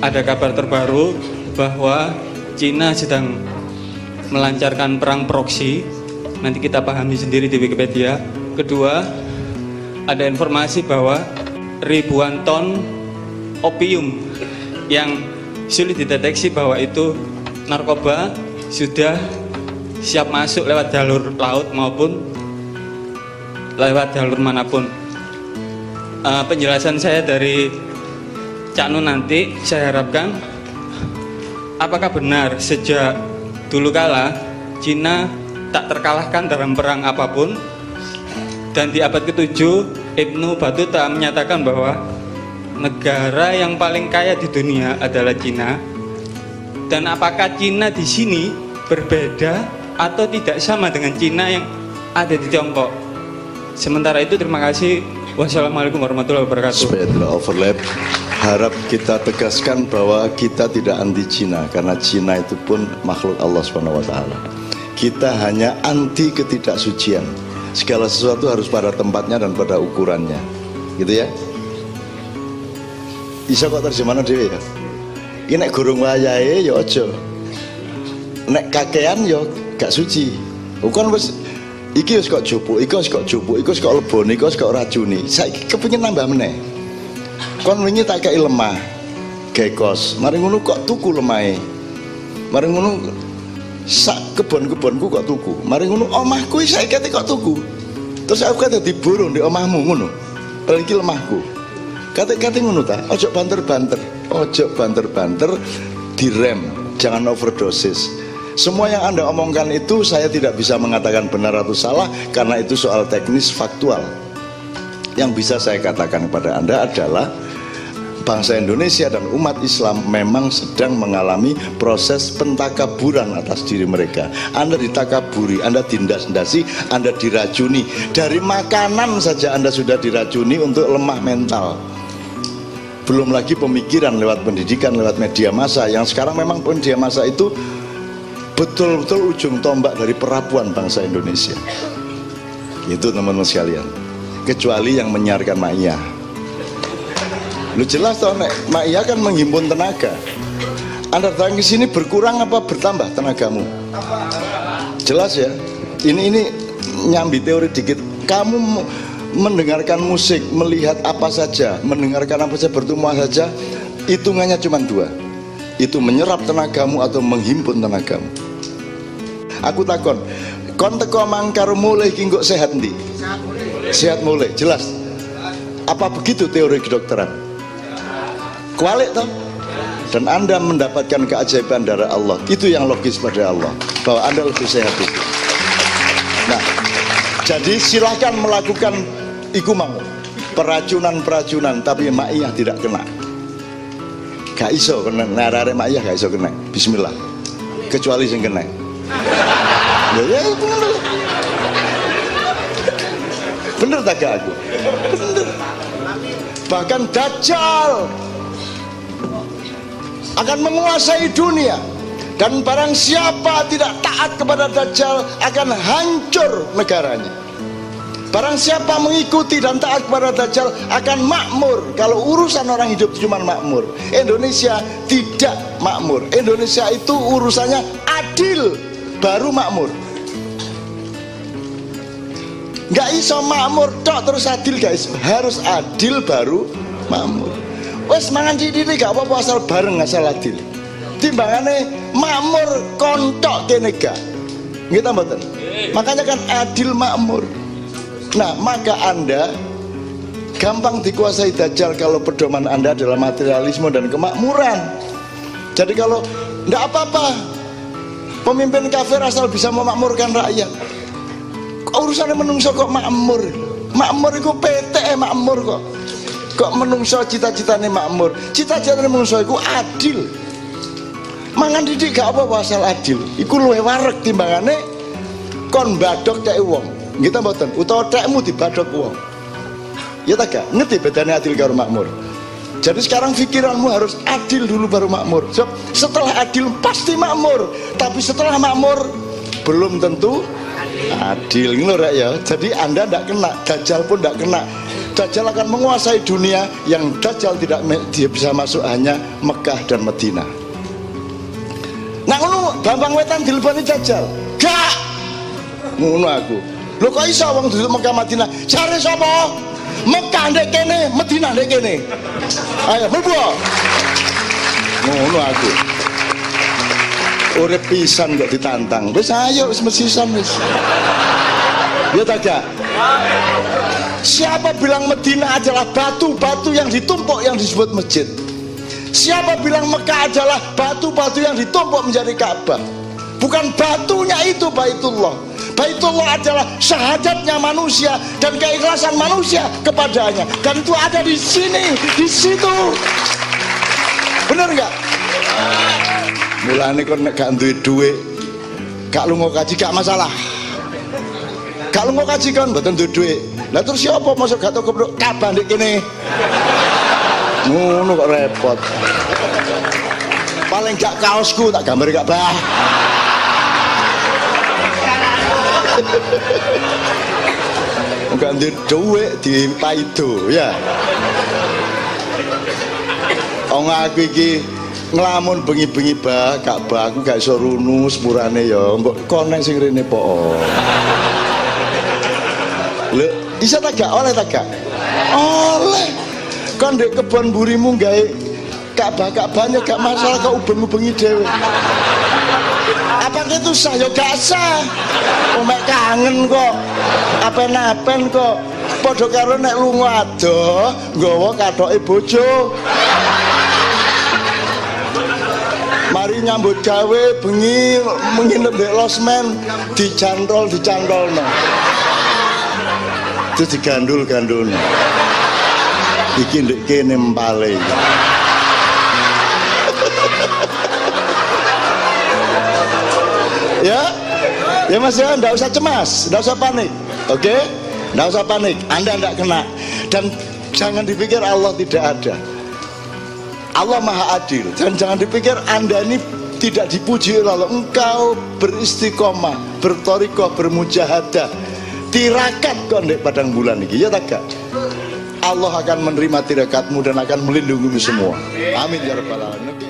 ada kabar terbaru bahwa Cina sedang melancarkan perang proksi. Nanti kita pahami sendiri di Wikipedia. Kedua, ada informasi bahwa ribuan ton opium yang sulit dideteksi bahwa itu narkoba sudah siap masuk lewat jalur laut maupun lewat jalur mana pun. Uh, penjelasan saya dari Cak Nun nanti saya harapkan apakah benar sejak dulu kala Cina tak terkalahkan dalam perang apa pun dan di abad ke-7 Ibnu Battuta menyatakan bahwa negara yang paling kaya di dunia adalah Cina. Dan apakah Cina di sini berbeda atau tidak sama dengan Cina yang ada di Tiongkok? Sementara itu terima kasih. Wassalamualaikum warahmatullahi wabarakatuh. Harap kita tegaskan bahwa kita tidak anti Cina karena Cina itu pun makhluk Allah Subhanahu wa taala. Kita hanya anti ketidaksucian. Segala sesuatu harus pada tempatnya dan pada ukurannya. Gitu ya bisa kok terjemahan dhewe ya ini nek gurung wayahe ya aja nek kakean ya gak suci bukan wis iki wis kok jupuk iki wis kok jupuk iki wis kok lebone iki wis kok racuni saiki kepengin nambah meneh kon wingi tak kei lemah. Gekos mari ngono kok tuku lemahe. Mari ngono sak kebon-kebonku kok tuku. Mari ngono omahku saiki kok tuku. Terus aku kata diburung di omahmu ngono. Lagi lemahku. Kata-kata ngono ta? Ojo banter-banter. Ojo banter-banter direm. Jangan overdosis. Semua yang anda omongkan itu saya tidak bisa mengatakan benar atau salah karena itu soal teknis faktual yang bisa saya katakan kepada anda adalah bangsa Indonesia dan umat Islam memang sedang mengalami proses pentakaburan atas diri mereka. Anda ditakaburi, Anda tindas-dasi, Anda diracuni. Dari makanan saja Anda sudah diracuni untuk lemah mental belum lagi pemikiran lewat pendidikan lewat media massa yang sekarang memang media massa itu betul-betul ujung tombak dari perapuan bangsa Indonesia itu teman-teman sekalian kecuali yang menyiarkan Ma'iyah lu jelas toh nek Ma'iyah kan menghimpun tenaga anda datang ke sini berkurang apa bertambah tenagamu jelas ya ini ini nyambi teori dikit kamu mendengarkan musik, melihat apa saja, mendengarkan apa saja, bertumbuh saja, hitungannya cuma dua. Itu menyerap tenagamu atau menghimpun tenagamu. Aku takon, kon teko mangkar mulai kinggo sehat nih. Sehat mulai, jelas. Apa begitu teori kedokteran? Kualik toh? Dan Anda mendapatkan keajaiban dari Allah. Itu yang logis pada Allah. Bahwa Anda lebih sehat itu. Nah, jadi silahkan melakukan iku mau peracunan-peracunan tapi maiyah tidak kena gak iso kena narare maiyah gak iso kena bismillah kecuali sing kena ya ya bener tak aku bener bahkan Dajjal akan menguasai dunia dan barang siapa tidak taat kepada Dajjal akan hancur negaranya Barang siapa mengikuti dan taat kepada Dajjal akan makmur. Kalau urusan orang hidup cuma makmur. Indonesia tidak makmur. Indonesia itu urusannya adil baru makmur. Gak iso makmur tok terus adil guys. Harus adil baru makmur. Wes mangan ini gak apa-apa asal bareng asal adil. Timbangannya makmur kontok kene gak. Kita mboten. Makanya kan adil makmur. Nah, maka Anda gampang dikuasai dajjal kalau pedoman Anda adalah materialisme dan kemakmuran. Jadi kalau tidak apa-apa, pemimpin kafir asal bisa memakmurkan rakyat. Urusannya menungso kok makmur. Makmur itu PT eh, makmur kok. Kok menungso cita-citanya makmur. Cita-citanya menungso itu adil. Mangan didik gak apa-apa asal adil. Iku luwe warek timbangannya kon badok cek wong kita mboten utawa tekmu dibadok wong ya tak gak ngerti bedanya adil karo makmur jadi sekarang pikiranmu harus adil dulu baru makmur so, setelah adil pasti makmur tapi setelah makmur belum tentu adil ngono ya jadi anda tidak kena dajjal pun tidak kena Dajjal akan menguasai dunia yang Dajjal tidak dia bisa masuk hanya Mekah dan Madinah. Nah ngono Bambang Wetan dilebani Dajjal. Gak. Ngono aku. Lho kok iso wong duduk Mekah Madinah? Cari sapa? Mekah ndek kene, Madinah ndek kene. Ayo mlebu. Ngono aku. Urip pisan kok ditantang. Wis ayo wis mesisan wis. Ya? Siapa bilang Medina adalah batu-batu yang ditumpuk yang disebut masjid? Siapa bilang Mekah adalah batu-batu yang ditumpuk menjadi Ka'bah? Bukan batunya itu Baitullah. Baitullah adalah syahadatnya manusia dan keikhlasan manusia kepadanya. Dan itu ada di sini, di situ. Bener nggak? Mulane kon nek gak duwe duit, gak lunga kaji gak masalah. Gak lunga kaji kan mboten duwe duit. Lah terus siapa masuk gak tau keprok kaban ndek kene? Ngono kok repot. Paling gak kaosku tak gambar gak bah. Enggak duwe di paido ya. Wong aku iki nglamun bengi-bengi bah, gak bah aku gak iso runu sepurane ya. Mbok konek sing rene po. Lho, bisa tak gak oleh tak gak? Oleh. Kan dek kebon burimu gawe Ka'bah-ka'bahnya gak masalah kok ubeng-ubengi dhewe. Apa itu sah ya gak sah. Omek kangen kok. Apen-apen kok. Padha karo nek lunga adoh nggawa kathoke bojo. Nyambut gawe bengi menginep di losmen dicantol dicantolno. Terus digandul-gandul. Iki ndek kene empale. ya ya mas ya nggak usah cemas nggak usah panik oke nggak usah panik anda nggak kena dan jangan dipikir Allah tidak ada Allah maha adil dan jangan dipikir anda ini tidak dipuji Allah engkau beristiqomah bertorikoh bermujahadah tirakat kok di padang bulan ini ya tak? Allah akan menerima tirakatmu dan akan melindungimu semua amin ya rabbal alamin.